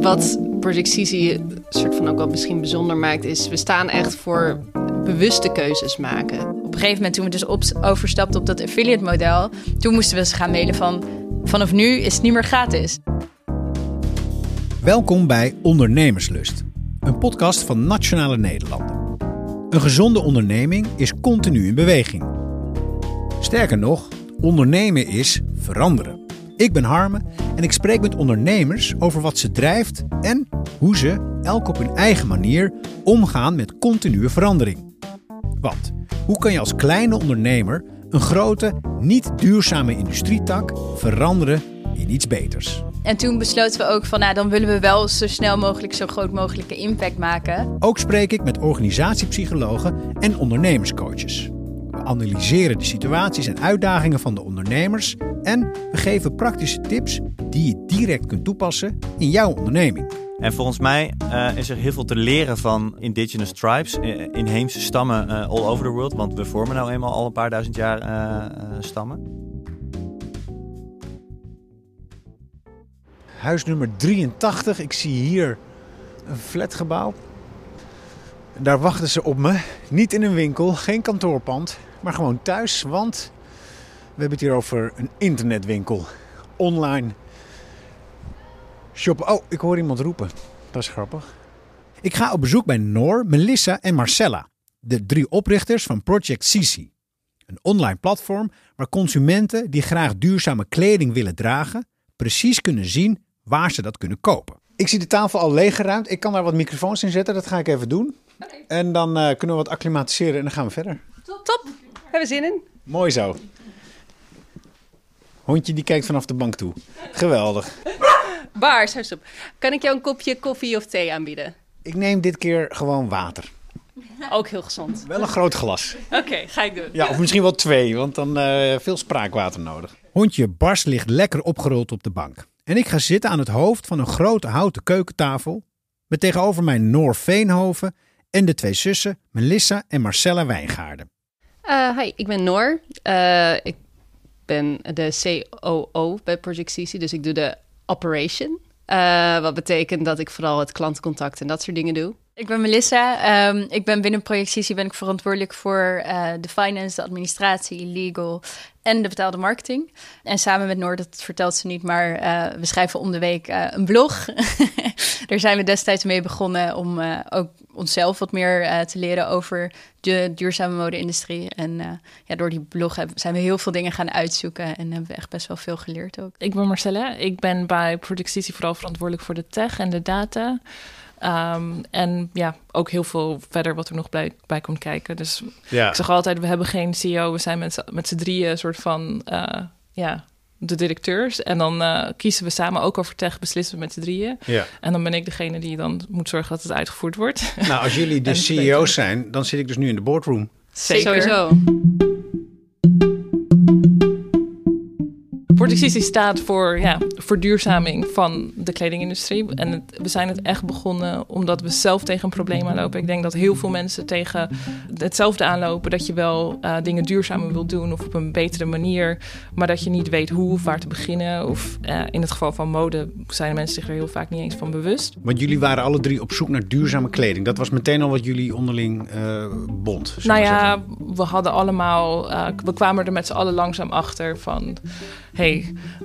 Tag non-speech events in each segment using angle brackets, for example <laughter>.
Wat Project Sisi soort van ook wel misschien bijzonder maakt, is we staan echt voor bewuste keuzes maken. Op een gegeven moment toen we dus op, overstapten op dat affiliate model, toen moesten we ze gaan mailen van vanaf nu is het niet meer gratis. Welkom bij Ondernemerslust, een podcast van Nationale Nederlanden. Een gezonde onderneming is continu in beweging. Sterker nog, ondernemen is veranderen. Ik ben Harme en ik spreek met ondernemers over wat ze drijft en hoe ze, elk op hun eigen manier, omgaan met continue verandering. Want hoe kan je als kleine ondernemer een grote, niet duurzame industrietak veranderen in iets beters? En toen besloten we ook van, nou, dan willen we wel zo snel mogelijk zo groot mogelijke impact maken. Ook spreek ik met organisatiepsychologen en ondernemerscoaches. We analyseren de situaties en uitdagingen van de ondernemers en we geven praktische tips die je direct kunt toepassen in jouw onderneming. En volgens mij uh, is er heel veel te leren van indigenous tribes, uh, inheemse stammen uh, all over the world. Want we vormen nou eenmaal al een paar duizend jaar stammen. Huis nummer 83. Ik zie hier een flatgebouw. Daar wachten ze op me. Niet in een winkel, geen kantoorpand, maar gewoon thuis. Want we hebben het hier over een internetwinkel. Online shoppen. Oh, ik hoor iemand roepen. Dat is grappig. Ik ga op bezoek bij Noor, Melissa en Marcella. De drie oprichters van Project Sisi. Een online platform waar consumenten die graag duurzame kleding willen dragen... precies kunnen zien waar ze dat kunnen kopen. Ik zie de tafel al leeggeruimd. Ik kan daar wat microfoons in zetten. Dat ga ik even doen. En dan uh, kunnen we wat acclimatiseren en dan gaan we verder. Top, top. Hebben we zin in. Mooi zo. Hondje die kijkt vanaf de bank toe. Geweldig. Baars, huis op. Kan ik jou een kopje koffie of thee aanbieden? Ik neem dit keer gewoon water. Ook heel gezond. Wel een groot glas. Oké, ga ik doen. Ja, of misschien wel twee, want dan uh, veel spraakwater nodig. Hondje Bars ligt lekker opgerold op de bank. En ik ga zitten aan het hoofd van een grote houten keukentafel. Met tegenover mij Noor Veenhoven en de twee zussen Melissa en Marcella Wijngaarden. Uh, hi, ik ben Noor. Uh, ik ben de COO bij Project CC, dus ik doe de operation. Uh, wat betekent dat ik vooral het klantencontact en dat soort dingen doe. Ik ben Melissa. Um, ik ben binnen Project CC ben ik verantwoordelijk voor uh, de finance, de administratie, legal en de betaalde marketing. En samen met Noord, dat vertelt ze niet, maar uh, we schrijven om de week een blog. <laughs> Daar zijn we destijds mee begonnen om ook onszelf wat meer te leren over de duurzame mode-industrie. En ja, door die blog zijn we heel veel dingen gaan uitzoeken en hebben we echt best wel veel geleerd ook. Ik ben Marcella. Ik ben bij Project CC vooral verantwoordelijk voor de tech en de data. Um, en ja, ook heel veel verder wat er nog bij, bij komt kijken. Dus ja. ik zeg altijd, we hebben geen CEO. We zijn met, met z'n drieën soort van, uh, ja, de directeurs. En dan uh, kiezen we samen ook over tech, beslissen we met z'n drieën. Ja. En dan ben ik degene die dan moet zorgen dat het uitgevoerd wordt. Nou, als jullie <laughs> de CEO's zijn, dan zit ik dus nu in de boardroom. Zeker. Sowieso. Productie staat voor ja, verduurzaming van de kledingindustrie. En het, we zijn het echt begonnen omdat we zelf tegen een probleem aanlopen. Ik denk dat heel veel mensen tegen hetzelfde aanlopen. Dat je wel uh, dingen duurzamer wilt doen of op een betere manier. Maar dat je niet weet hoe of waar te beginnen. Of uh, in het geval van mode zijn mensen zich er heel vaak niet eens van bewust. Want jullie waren alle drie op zoek naar duurzame kleding. Dat was meteen al wat jullie onderling uh, bond. Nou ja, we hadden allemaal. we kwamen er met z'n allen langzaam achter van. Hey,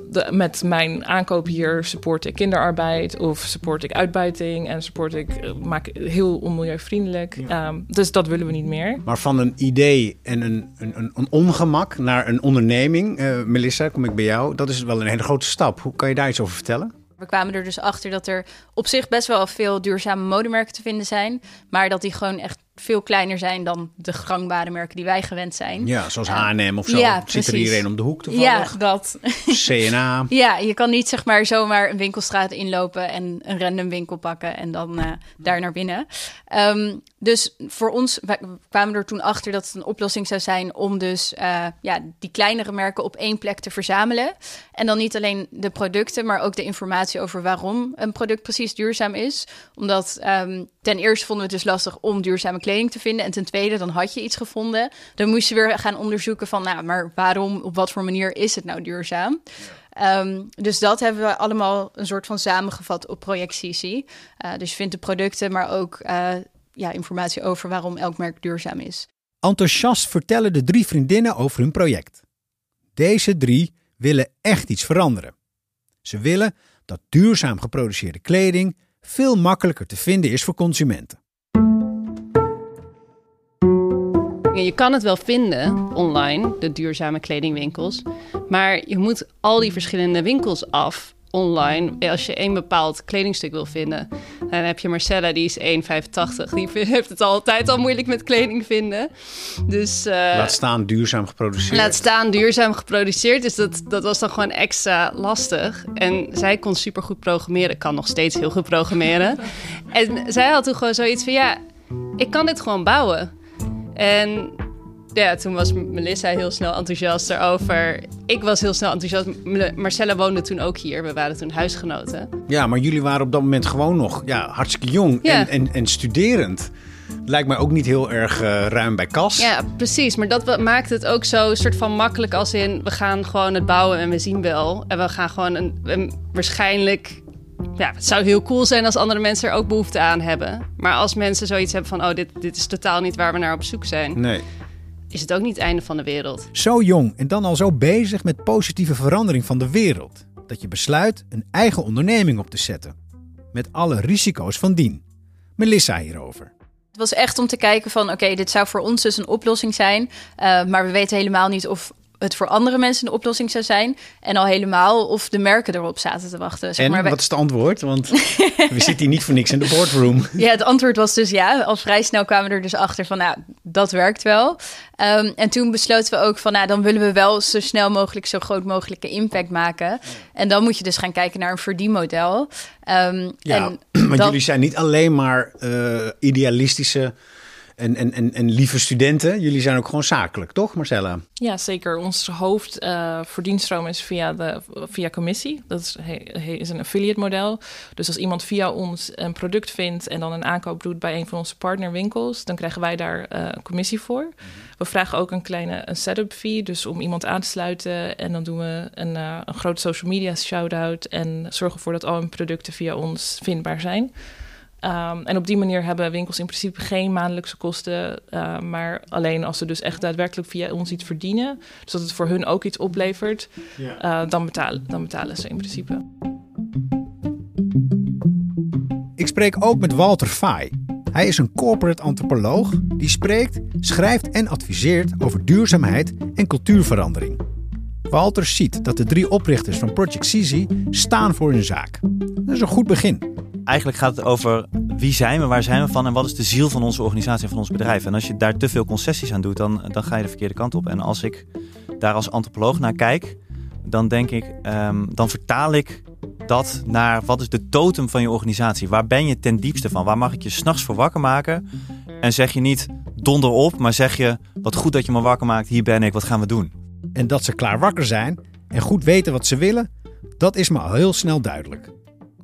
de, met mijn aankoop hier support ik kinderarbeid of support ik uitbuiting en support ik, uh, maak heel onmilieuvriendelijk. Ja. Um, dus dat willen we niet meer. Maar van een idee en een, een, een ongemak naar een onderneming, uh, Melissa, kom ik bij jou, dat is wel een hele grote stap. Hoe kan je daar iets over vertellen? We kwamen er dus achter dat er op zich best wel veel duurzame modemerken te vinden zijn, maar dat die gewoon echt veel kleiner zijn dan de gangbare merken die wij gewend zijn. Ja, zoals H&M of zo. Ja, Zit er iedereen om de hoek toevallig? Ja, dat. CNA. <laughs> ja, je kan niet zeg maar zomaar een winkelstraat inlopen en een random winkel pakken en dan uh, daar naar binnen. Um, dus voor ons, wij kwamen er toen achter dat het een oplossing zou zijn om dus uh, ja, die kleinere merken op één plek te verzamelen. En dan niet alleen de producten, maar ook de informatie over waarom een product precies duurzaam is. Omdat um, ten eerste vonden we het dus lastig om duurzame kleding te vinden. En ten tweede, dan had je iets gevonden. Dan moest je weer gaan onderzoeken van, nou, maar waarom, op wat voor manier is het nou duurzaam? Ehm, dus dat hebben we allemaal een soort van samengevat op projectcisie. Uh, dus je vindt de producten, maar ook uh, ja, informatie over waarom elk merk duurzaam is. Enthousiast vertellen de drie vriendinnen over hun project. Deze drie willen echt iets veranderen. Ze willen dat duurzaam geproduceerde kleding veel makkelijker te vinden is voor consumenten. Je kan het wel vinden online, de duurzame kledingwinkels. Maar je moet al die verschillende winkels af online. Als je een bepaald kledingstuk wil vinden. Dan heb je Marcella, die is 1,85. Die <laughs> heeft het altijd al moeilijk met kleding vinden. Dus, uh, laat staan duurzaam geproduceerd. Laat staan duurzaam geproduceerd. Dus dat, dat was dan gewoon extra lastig. En zij kon supergoed programmeren. Kan nog steeds heel goed programmeren. en zij had toen gewoon zoiets van... Ja, ik kan dit gewoon bouwen. En ja, toen was Melissa heel snel enthousiast erover. Ik was heel snel enthousiast. Marcella woonde toen ook hier. We waren toen huisgenoten. Ja, maar jullie waren op dat moment gewoon nog ja, hartstikke jong en, en, en studerend. Lijkt mij ook niet heel erg uh, ruim bij kas. Ja, precies. Maar dat maakt het ook zo soort van makkelijk als in... we gaan gewoon het bouwen en we zien wel. En we gaan gewoon een, een waarschijnlijk ja, het zou heel cool zijn als andere mensen er ook behoefte aan hebben. Maar als mensen zoiets hebben van: oh, dit, dit is totaal niet waar we naar op zoek zijn. Nee. Is het ook niet het einde van de wereld? Zo jong en dan al zo bezig met positieve verandering van de wereld. Dat je besluit een eigen onderneming op te zetten. Met alle risico's van dien. Melissa hierover. Het was echt om te kijken van oké, dit zou voor ons dus een oplossing zijn. Uh, maar we weten helemaal niet of het voor andere mensen een oplossing zou zijn. En al helemaal of de merken erop zaten te wachten. Zeg en maar. wat is het antwoord? Want <laughs> we zitten hier niet voor niks in de boardroom. Ja, het antwoord was dus ja. Al vrij snel kwamen we er dus achter van, nou, dat werkt wel. Um, en toen besloten we ook van, nou, dan willen we wel zo snel mogelijk zo groot mogelijke impact maken. En dan moet je dus gaan kijken naar een verdienmodel. Um, ja, en <clears throat> want jullie zijn niet alleen maar uh, idealistische en, en, en, en lieve studenten. Jullie zijn ook gewoon zakelijk, toch Marcella? Ja, zeker. Ons hoofd uh, is via, de, via commissie. Dat is, is een affiliate model. Dus als iemand via ons een product vindt en dan een aankoop doet bij een van onze partnerwinkels, dan krijgen wij daar uh, een commissie voor. Mhm. We vragen ook een kleine een setup fee, dus om iemand aan te sluiten. En dan doen we een, uh, een grote social media shout-out en zorgen ervoor dat al hun producten via ons vindbaar zijn. Um, en op die manier hebben winkels in principe geen maandelijkse kosten, uh, maar alleen als ze dus echt daadwerkelijk via ons iets verdienen, dus dat het voor hun ook iets oplevert, ja. uh, dan, betalen, dan betalen ze in principe. Ik spreek ook met Walter Fay. Hij is een corporate antropoloog die spreekt, schrijft en adviseert over duurzaamheid en cultuurverandering. Walter ziet dat de drie oprichters van Project Sisi staan voor hun zaak. Dat is een goed begin eigenlijk gaat het over wie zijn we, waar zijn we van en wat is de ziel van onze organisatie en van ons bedrijf. En als je daar te veel concessies aan doet, dan, dan ga je de verkeerde kant op. En als ik daar als antropoloog naar kijk, dan denk ik, um, dan vertaal ik dat naar wat is de totem van je organisatie? Waar ben je ten diepste van? Waar mag ik je s'nachts voor wakker maken? En zeg je niet donder op, maar zeg je wat goed dat je me wakker maakt, hier ben ik, wat gaan we doen? En dat ze klaar wakker zijn en goed weten wat ze willen, dat is me al heel snel duidelijk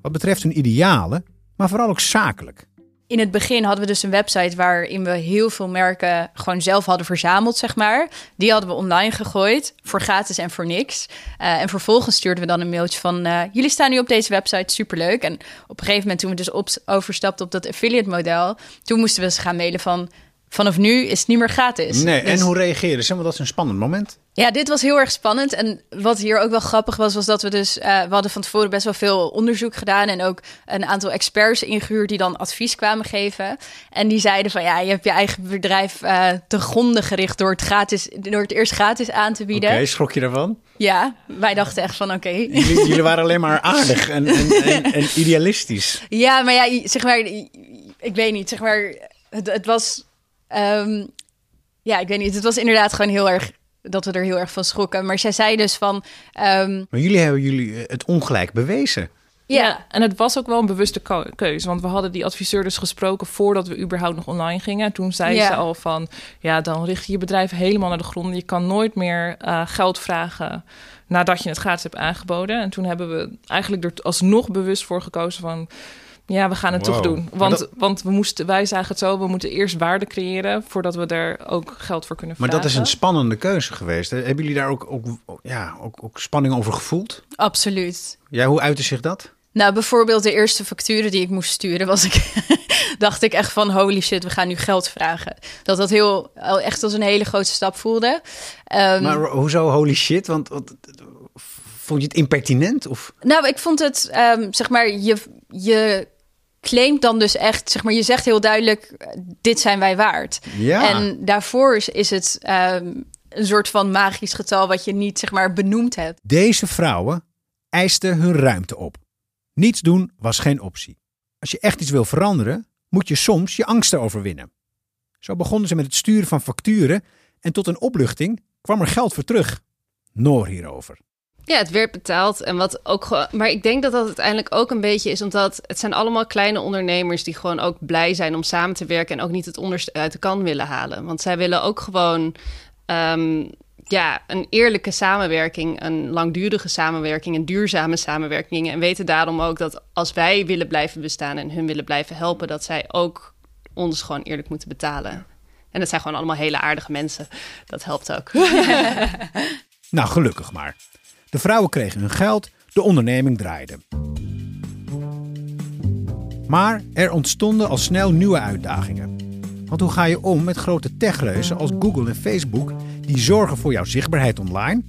wat betreft hun idealen, maar vooral ook zakelijk. In het begin hadden we dus een website waarin we heel veel merken gewoon zelf hadden verzameld, zeg maar. Die hadden we online gegooid, voor gratis en voor niks. Uh, en vervolgens stuurden we dan een mailtje van... Uh, jullie staan nu op deze website, superleuk. En op een gegeven moment toen we dus overstapten op dat affiliate model... toen moesten we ze gaan mailen van vanaf nu is het niet meer gratis. Nee, en dus- hoe reageren ze? Want dat is een spannend moment. Ja, dit was heel erg spannend. En wat hier ook wel grappig was, was dat we dus... Uh, we hadden van tevoren best wel veel onderzoek gedaan... en ook een aantal experts ingehuurd die dan advies kwamen geven. En die zeiden van, ja, je hebt je eigen bedrijf uh, te gronden gericht... door het, gratis, door het eerst gratis aan te bieden. Oké, schrok je daarvan? Ja, wij dachten echt van, oké. Jullie, jullie, waren alleen maar aardig en, en, en, en, <laughs> idealistisch. Ja, maar ja, zeg maar... Ik weet niet, zeg maar... Het, het was Um, ja, ik weet niet. Het was inderdaad gewoon heel erg dat we er heel erg van schrokken. Maar zij zei dus van. Um... Maar jullie hebben jullie eh, het ongelijk bewezen. Ja. en het was ook wel een bewuste keuze. Want we hadden die adviseur dus gesproken voordat we überhaupt nog online gingen. Toen zei ze al van, ja, dan richt je je bedrijf helemaal naar de grond. Je kan nooit meer uh, geld vragen nadat je het gratis hebt aangeboden. En toen hebben we eigenlijk er alsnog bewust voor gekozen van Ja, we gaan het toch doen. Want, want we moesten, wij zagen het zo, we moeten eerst waarde creëren voordat we er ook geld voor kunnen vragen. Maar dat is een spannende keuze geweest. Hebben jullie daar ook, ook, ja, ook, ook spanning over gevoeld? Absoluut. Ja, hoe uitte zich dat? Nou, bijvoorbeeld de eerste facturen die ik moest sturen, was ik, <laughs> dacht ik echt van holy shit, we gaan nu geld vragen. Dat dat heel, echt als een hele grote stap voelde. Um, maar hoezo holy shit? Want, want vond je het impertinent? Of? Nou, ik vond het, um, zeg maar, je, je claimt dan dus echt, zeg maar, je zegt heel duidelijk, dit zijn wij waard. Ja. En daarvoor is, is het um, een soort van magisch getal wat je niet, zeg maar, benoemd hebt. Deze vrouwen eisten hun ruimte op. Niets doen was geen optie. Als je echt iets wil veranderen, moet je soms je angsten overwinnen. Zo begonnen ze met het sturen van facturen en tot een opluchting kwam er geld voor terug. Noor hierover. Ja, het werd betaald. En wat ook maar ik denk dat dat uiteindelijk ook een beetje is, omdat het zijn allemaal kleine ondernemers die gewoon ook blij zijn om samen te werken en ook niet het onderste uit de kan willen halen. Want zij willen ook gewoon um, ja, een eerlijke samenwerking, een langdurige samenwerking, een duurzame samenwerking. En weten daarom ook dat als wij willen blijven bestaan en hun willen blijven helpen, dat zij ook ons gewoon eerlijk moeten betalen. En dat zijn gewoon allemaal hele aardige mensen. Dat helpt ook. <laughs> <laughs> nou, gelukkig maar. De vrouwen kregen hun geld, de onderneming draaide. Maar er ontstonden al snel nieuwe uitdagingen. Want hoe ga je om met grote techreuzen als Google en Facebook die zorgen voor jouw zichtbaarheid online,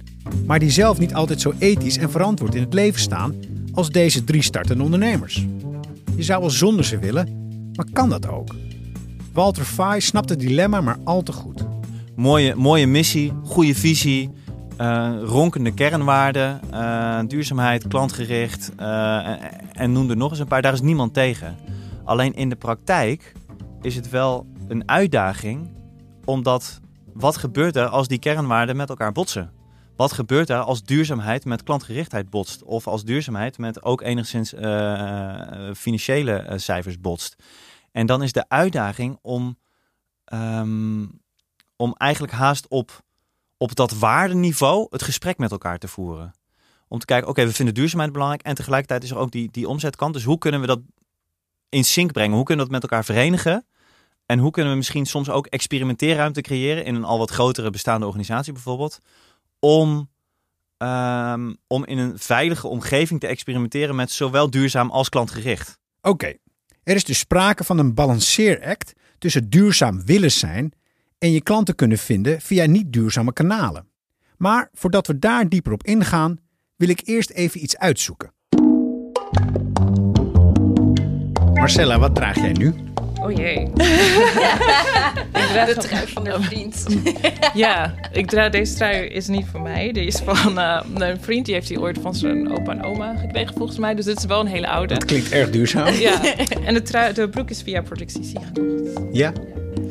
maar die zelf niet altijd zo ethisch en verantwoord in het leven staan als deze drie startende ondernemers? Je zou wel zonder ze willen, maar kan dat ook? Walter Fay snapt het dilemma maar al te goed. Mooie, mooie missie, goede visie, uh, ronkende kernwaarden, uh, duurzaamheid, klantgericht uh, en, noem er nog eens een paar. Daar is niemand tegen. Alleen in de praktijk is het wel een uitdaging, omdat wat gebeurt er als die kernwaarden met elkaar botsen? Wat gebeurt er als duurzaamheid met klantgerichtheid botst? Of als duurzaamheid met ook enigszins financiële cijfers botst? En dan is de uitdaging om, um, om eigenlijk haast op op dat waardeniveau het gesprek met elkaar te voeren. Om te kijken, oké, we vinden duurzaamheid belangrijk en tegelijkertijd is er ook die, die omzetkant. Dus hoe kunnen we dat in sync brengen? Hoe kunnen we dat met elkaar verenigen? En hoe kunnen we misschien soms ook experimenteerruimte creëren in een al wat grotere bestaande organisatie bijvoorbeeld, om, um, om in een veilige omgeving te experimenteren met zowel duurzaam als klantgericht? Oké, er is dus sprake van een balanceeract tussen duurzaam willen zijn en je klanten kunnen vinden via niet duurzame kanalen. Maar voordat we daar dieper op ingaan, wil ik eerst even iets uitzoeken. Marcella, wat draag jij nu? Oh jee. <laughs> de trui van een vriend. <laughs> ja, ik draag, deze trui is niet voor mij. Die is van uh, een vriend. Die heeft die ooit van zijn opa en oma gekregen volgens mij. Dus dit is wel een hele oude. Dat klinkt erg duurzaam. ja, <laughs> en de, trui, de broek is via Productie gekocht. Ja?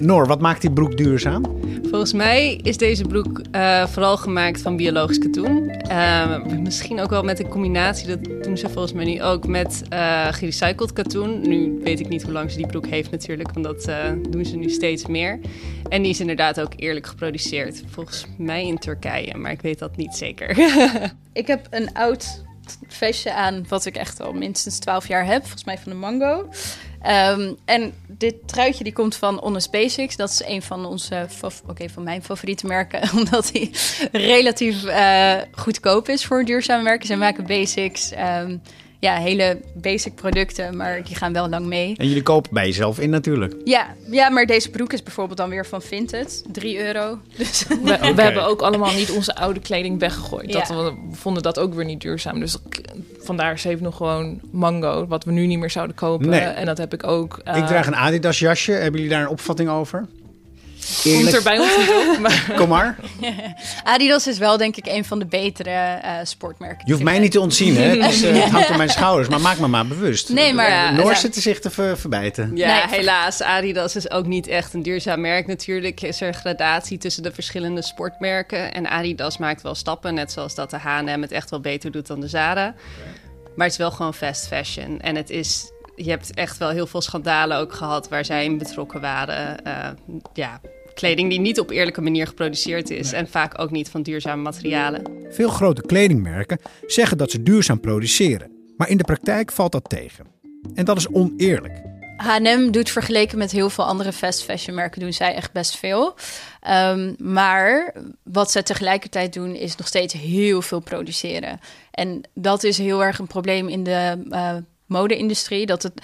Noor, wat maakt die broek duurzaam? Volgens mij is deze broek uh, vooral gemaakt van biologisch katoen. Uh, misschien ook wel met een combinatie, dat doen ze volgens mij nu ook, met uh, gerecycled katoen. Nu weet ik niet hoe lang ze die broek heeft natuurlijk, want dat doen ze nu steeds meer. En die is inderdaad ook eerlijk geproduceerd. Volgens mij in Turkije, maar ik weet dat niet zeker. <laughs> ik heb een oud vestje aan, wat ik echt al minstens 12 jaar heb, volgens mij van de Mango. Um, en dit truitje die komt van Honest Basics. Dat is een van onze, oké, van mijn favoriete merken, <laughs> omdat hij relatief uh, goedkoop is voor duurzame merken. Ze maken basics. Um, ja, hele basic producten, maar die gaan wel lang mee. En jullie kopen bij jezelf in natuurlijk. Ja, ja maar deze broek is bijvoorbeeld dan weer van Vinted. 3 euro. <laughs> Dus we, we, hebben ook allemaal niet onze oude kleding weggegooid. Dat we vonden dat ook weer niet duurzaam. Dus vandaar, ze heeft nog gewoon Mango, wat we nu niet meer zouden kopen. Nee. En dat heb ik ook. Uh... Ik draag een Adidas jasje. Hebben jullie daar een opvatting over? Eerlijk. Komt er bij ons niet op. Maar... <laughs> Kom maar. <laughs> Adidas is wel denk ik een van de betere uh, sportmerken. Je hoeft mij niet te ontzien, hè? <laughs> Dus, uh, het hangt op mijn schouders, maar maak me maar bewust. Nee, maar... Ja, Noor zitten zich te ver verbijten. Ja, helaas. Adidas is ook niet echt een duurzaam merk. Natuurlijk is er gradatie tussen de verschillende sportmerken. En Adidas maakt wel stappen, net zoals dat de H&M het echt wel beter doet dan de Zara. Maar het is wel gewoon fast fashion. En het is je hebt echt wel heel veel schandalen ook gehad waar zij in betrokken waren. Uh, ja, kleding die niet op eerlijke manier geproduceerd is en vaak ook niet van duurzame materialen. Veel grote kledingmerken zeggen dat ze duurzaam produceren, maar in de praktijk valt dat tegen. En dat is oneerlijk. H&M doet vergeleken met heel veel andere fast fashion merken doen zij echt best veel. Um, maar wat ze tegelijkertijd doen is nog steeds heel veel produceren. En dat is heel erg een probleem in de uh, mode-industrie. Dat het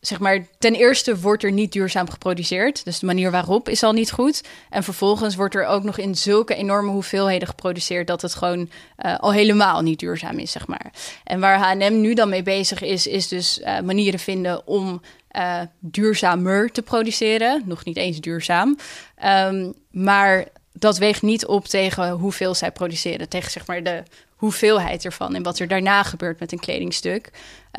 zeg maar, ten eerste wordt er niet duurzaam geproduceerd. Dus de manier waarop is al niet goed. En vervolgens wordt er ook nog in zulke enorme hoeveelheden geproduceerd dat het gewoon uh, al helemaal niet duurzaam is, zeg maar. En waar HM nu dan mee bezig is, is dus uh, manieren vinden om uh, duurzamer te produceren. Nog niet eens duurzaam. Um, maar dat weegt niet op tegen hoeveel zij produceren. Tegen zeg maar de hoeveelheid ervan en wat er daarna gebeurt met een kledingstuk.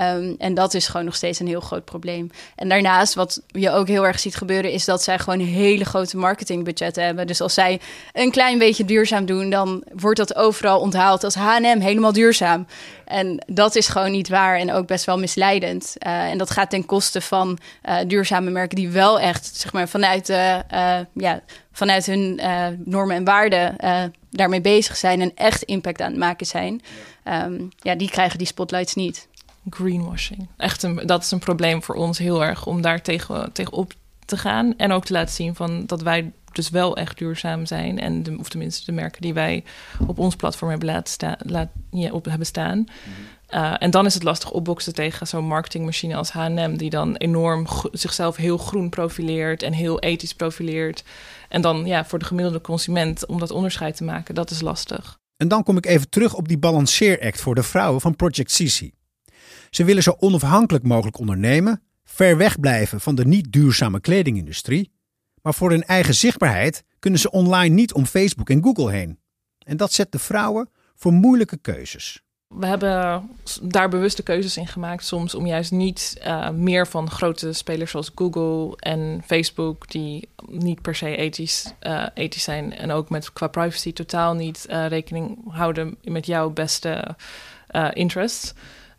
Um, en dat is gewoon nog steeds een heel groot probleem. En daarnaast, wat je ook heel erg ziet gebeuren, is dat zij gewoon hele grote marketingbudgetten hebben. Dus als zij een klein beetje duurzaam doen, dan wordt dat overal onthaald als HM helemaal duurzaam. En dat is gewoon niet waar en ook best wel misleidend. Uh, en dat gaat ten koste van uh, duurzame merken die wel echt, zeg maar, vanuit, uh, ja, vanuit hun normen en waarden daarmee bezig zijn en echt impact aan het maken zijn. Um, ja, die krijgen die spotlights niet greenwashing. Echt een, dat is een probleem voor ons heel erg om daar tegen, tegenop te gaan. En ook te laten zien van dat wij dus wel echt duurzaam zijn. En de, of tenminste de merken die wij op ons platform hebben laten staan, laat, ja, op hebben staan. Mm -hmm. Uh, en dan is het lastig opboksen tegen zo'n marketingmachine als H&M... die dan enorm zichzelf heel groen profileert en heel ethisch profileert. En dan ja, voor de gemiddelde consument om dat onderscheid te maken, dat is lastig. En dan kom ik even terug op die balanceeract voor de vrouwen van Project Sisi. Ze willen zo onafhankelijk mogelijk ondernemen, ver weg blijven van de niet duurzame kledingindustrie, maar voor hun eigen zichtbaarheid kunnen ze online niet om Facebook en Google heen. En dat zet de vrouwen voor moeilijke keuzes. We hebben daar bewuste keuzes in gemaakt, soms om juist niet uh, meer van grote spelers zoals Google en Facebook, die niet per se ethisch, uh, zijn en ook met qua privacy totaal niet uh, rekening houden met jouw beste interests.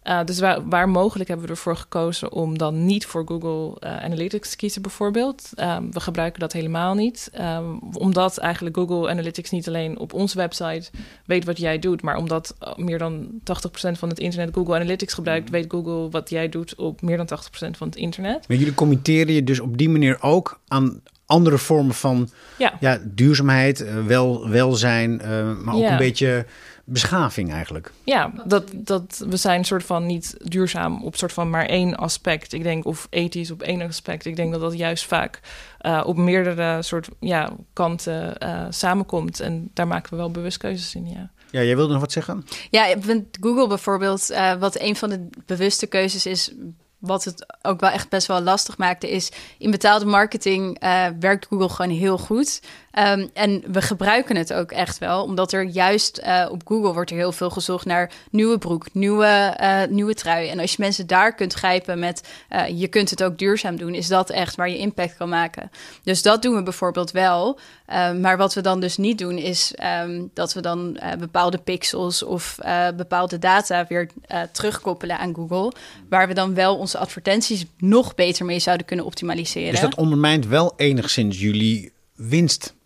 Uh, dus waar, waar, mogelijk hebben we ervoor gekozen om dan niet voor Google uh, Analytics te kiezen, bijvoorbeeld. Um, we gebruiken dat helemaal niet, um, omdat eigenlijk Google Analytics niet alleen op onze website weet wat jij doet, maar omdat uh, meer dan 80% van het internet Google Analytics gebruikt, weet Google wat jij doet op meer dan 80% van het internet. Maar jullie committeren je dus op die manier ook aan andere vormen van ja. Ja, duurzaamheid, wel, welzijn, maar ook ja. een beetje beschaving eigenlijk. Ja, dat, dat we zijn soort van niet duurzaam op soort van maar één aspect. Ik denk, of ethisch op één aspect. Ik denk dat dat juist vaak uh, op meerdere soort ja, kanten uh, samenkomt. En daar maken we wel bewust keuzes in, ja. Ja, jij wilde nog wat zeggen? Ja, Google bijvoorbeeld, uh, wat een van de bewuste keuzes is wat het ook wel echt best wel lastig maakte, is in betaalde marketing uh, werkt Google gewoon heel goed. Um, en we gebruiken het ook echt wel, omdat er juist uh, op Google wordt er heel veel gezocht naar nieuwe broek, nieuwe, uh, nieuwe trui. En als je mensen daar kunt grijpen met je kunt het ook duurzaam doen, is dat echt waar je impact kan maken. Dus dat doen we bijvoorbeeld wel. Um, maar wat we dan dus niet doen, is um, dat we dan bepaalde pixels of bepaalde data weer terugkoppelen aan Google, waar we dan wel onze advertenties nog beter mee zouden kunnen optimaliseren. Dus dat ondermijnt wel enigszins jullie winst.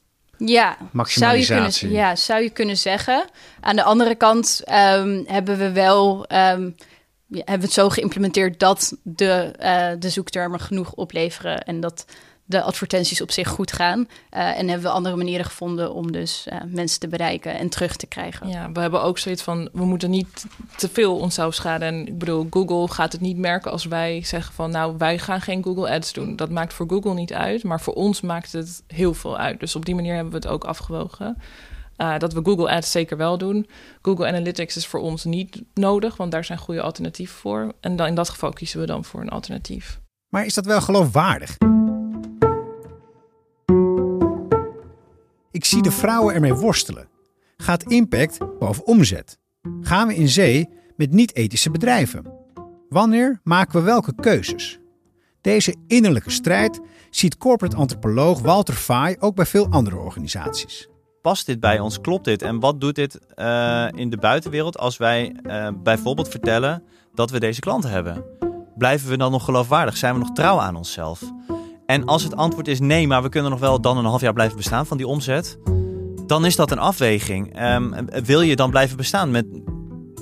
Ja, zou je, kunnen, ja, zou je kunnen zeggen. Aan de andere kant um, hebben we wel um, ja, hebben we het zo geïmplementeerd dat de, uh, de zoektermen genoeg opleveren en dat de advertenties op zich goed gaan. Uh, en hebben we andere manieren gevonden om dus uh, mensen te bereiken en terug te krijgen. Ja, we hebben ook zoiets van, we moeten niet te veel onszelf schaden. En ik bedoel, Google gaat het niet merken als wij zeggen van, nou, wij gaan geen Google Ads doen. Dat maakt voor Google niet uit, maar voor ons maakt het heel veel uit. Dus op die manier hebben we het ook afgewogen. Uh, dat we Google Ads zeker wel doen. Google Analytics is voor ons niet nodig, want daar zijn goede alternatieven voor. En dan, in dat geval kiezen we dan voor een alternatief. Maar is dat wel geloofwaardig? Zie de vrouwen ermee worstelen. Gaat impact boven omzet? Gaan we in zee met niet-ethische bedrijven? Wanneer maken we welke keuzes? Deze innerlijke strijd ziet corporate antropoloog Walter Fay ook bij veel andere organisaties. Past dit bij ons? Klopt dit? En wat doet dit uh, in de buitenwereld als wij uh, bijvoorbeeld vertellen dat we deze klanten hebben? Blijven we dan nog geloofwaardig? Zijn we nog trouw aan onszelf? En als het antwoord is nee, maar we kunnen nog wel dan een half jaar blijven bestaan van die omzet, dan is dat een afweging. Um, wil je dan blijven bestaan met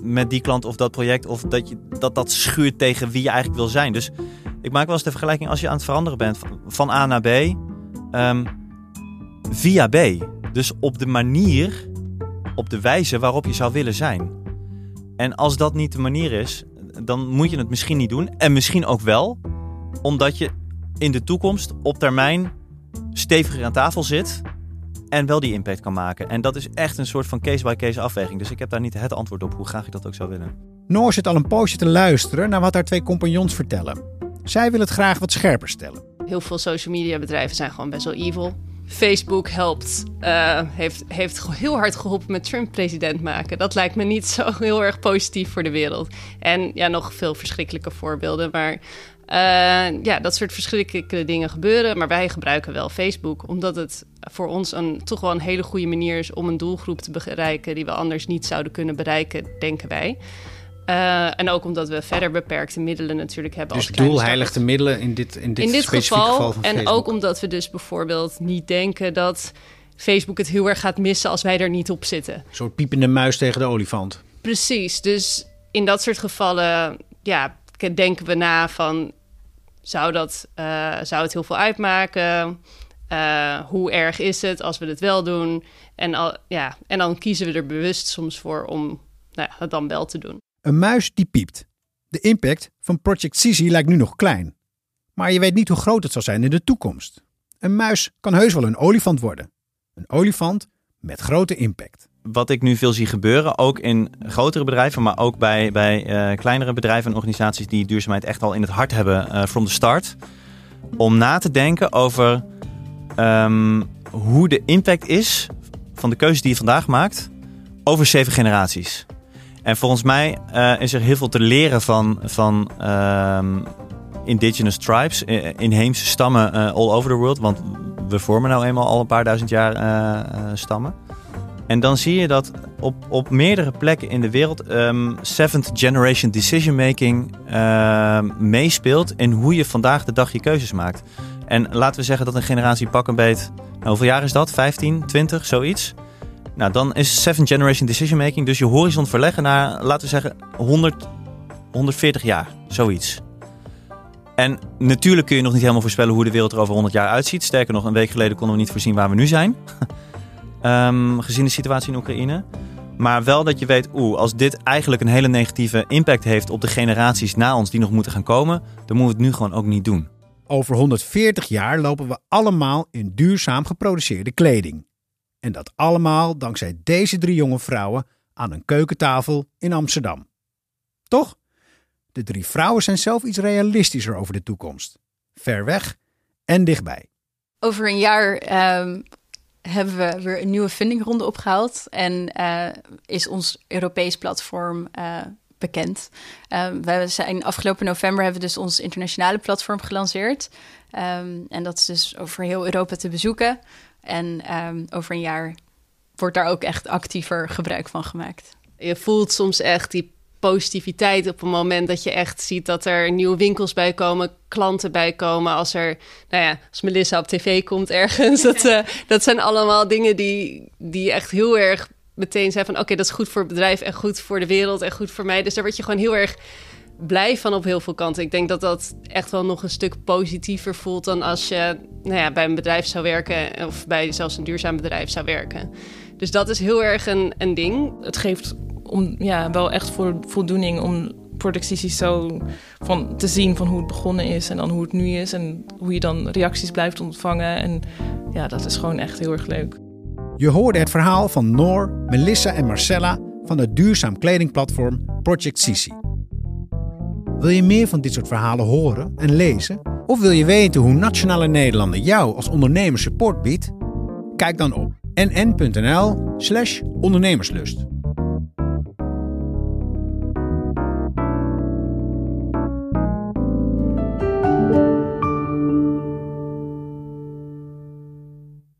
met die klant of dat project. Of dat, je, dat dat schuurt tegen wie je eigenlijk wil zijn. Dus ik maak wel eens de vergelijking als je aan het veranderen bent van A naar B. Ehm, via B. Dus op de manier, op de wijze waarop je zou willen zijn. En als dat niet de manier is, dan moet je het misschien niet doen. En misschien ook wel, omdat je in de toekomst op termijn steviger aan tafel zit en wel die impact kan maken. En dat is echt een soort van case-by-case afweging. Dus ik heb daar niet het antwoord op hoe graag ik dat ook zou willen. Noor zit al een poosje te luisteren naar wat haar twee compagnons vertellen. Zij wil het graag wat scherper stellen. Heel veel social media bedrijven zijn gewoon best wel evil. Facebook helpt, uh, heeft, heeft heel hard geholpen met Trump president maken. Dat lijkt me niet zo <laughs> heel erg positief voor de wereld. En ja, nog veel verschrikkelijke voorbeelden. Maar ja, dat soort verschrikkelijke dingen gebeuren. Maar wij gebruiken wel Facebook, omdat het voor ons een, toch wel een hele goede manier is om een doelgroep te bereiken die we anders niet zouden kunnen bereiken, denken wij. Uh, en ook omdat we verder beperkte middelen natuurlijk hebben. Dus doelheiligde middelen in dit, in dit, in dit geval, geval van En ook omdat we dus bijvoorbeeld niet denken dat Facebook het heel erg gaat missen als wij er niet op zitten. Een soort piepende muis tegen de olifant. Precies, dus in dat soort gevallen ja, denken we na van... zou, dat, uh, zou het heel veel uitmaken? Uh, hoe erg is het als we het wel doen? En, al, ja, en dan kiezen we er bewust soms voor om nou ja, het dan wel te doen. Een muis die piept. De impact van Project Sisi lijkt nu nog klein. Maar je weet niet hoe groot het zal zijn in de toekomst. Een muis kan heus wel een olifant worden. Een olifant met grote impact. Wat ik nu veel zie gebeuren, ook in grotere bedrijven, maar ook bij, bij uh, kleinere bedrijven en organisaties die duurzaamheid echt al in het hart hebben uh, from the start. Om na te denken over um, hoe de impact is van de keuzes die je vandaag maakt over zeven generaties. En volgens mij uh, is er heel veel te leren van, van um, indigenous tribes, inheemse stammen all over the world. Want we vormen nou eenmaal al een paar duizend jaar stammen. En dan zie je dat op, op meerdere plekken in de wereld um, seventh generation decision making uh, meespeelt in hoe je vandaag de dag je keuzes maakt. En laten we zeggen dat een generatie pak een beet, nou, hoeveel jaar is dat? 15, 20, zoiets? Nou, dan is seventh generation decision making dus je horizon verleggen naar, laten we zeggen, 100, 140 jaar, zoiets. En natuurlijk kun je nog niet helemaal voorspellen hoe de wereld er over 100 jaar uitziet. Sterker nog, een week geleden konden we niet voorzien waar we nu zijn. <laughs> um, gezien de situatie in Oekraïne. Maar wel dat je weet, oeh, als dit eigenlijk een hele negatieve impact heeft op de generaties na ons die nog moeten gaan komen, dan moeten we het nu gewoon ook niet doen. Over 140 jaar lopen we allemaal in duurzaam geproduceerde kleding. En dat allemaal dankzij deze drie jonge vrouwen aan een keukentafel in Amsterdam. Toch? De drie vrouwen zijn zelf iets realistischer over de toekomst. Ver weg en dichtbij. Over een jaar ehm, hebben we weer een nieuwe fundingronde opgehaald. En uh, is ons Europees platform uh, bekend. Um, we zijn afgelopen november hebben we dus ons internationale platform gelanceerd. Um, en dat is dus over heel Europa te bezoeken. En over een jaar wordt daar ook echt actiever gebruik van gemaakt. Je voelt soms echt die positiviteit op het moment dat je echt ziet dat er nieuwe winkels bij komen, klanten bij komen. Als er, nou ja, als Melissa op tv komt ergens. <laughs> Dat, uh, dat zijn allemaal dingen die, die echt heel erg meteen zijn van oké, dat is goed voor het bedrijf en goed voor de wereld en goed voor mij. Dus daar word je gewoon heel erg blij van op heel veel kanten. Ik denk dat dat echt wel nog een stuk positiever voelt dan als je nou ja, bij een bedrijf zou werken of bij zelfs een duurzaam bedrijf zou werken. Dus dat is heel erg een, een ding. Het geeft om, ja, wel echt voor voldoening om productie zo van te zien van hoe het begonnen is en dan hoe het nu is en hoe je dan reacties blijft ontvangen. En ja, dat is gewoon echt heel erg leuk. Je hoorde het verhaal van Noor, Melissa en Marcella van het duurzaam kledingplatform Project Sisi. Wil je meer van dit soort verhalen horen en lezen? Of wil je weten hoe Nationale Nederlanden jou als ondernemer support biedt? Kijk dan op nn.nl/slash ondernemerslust.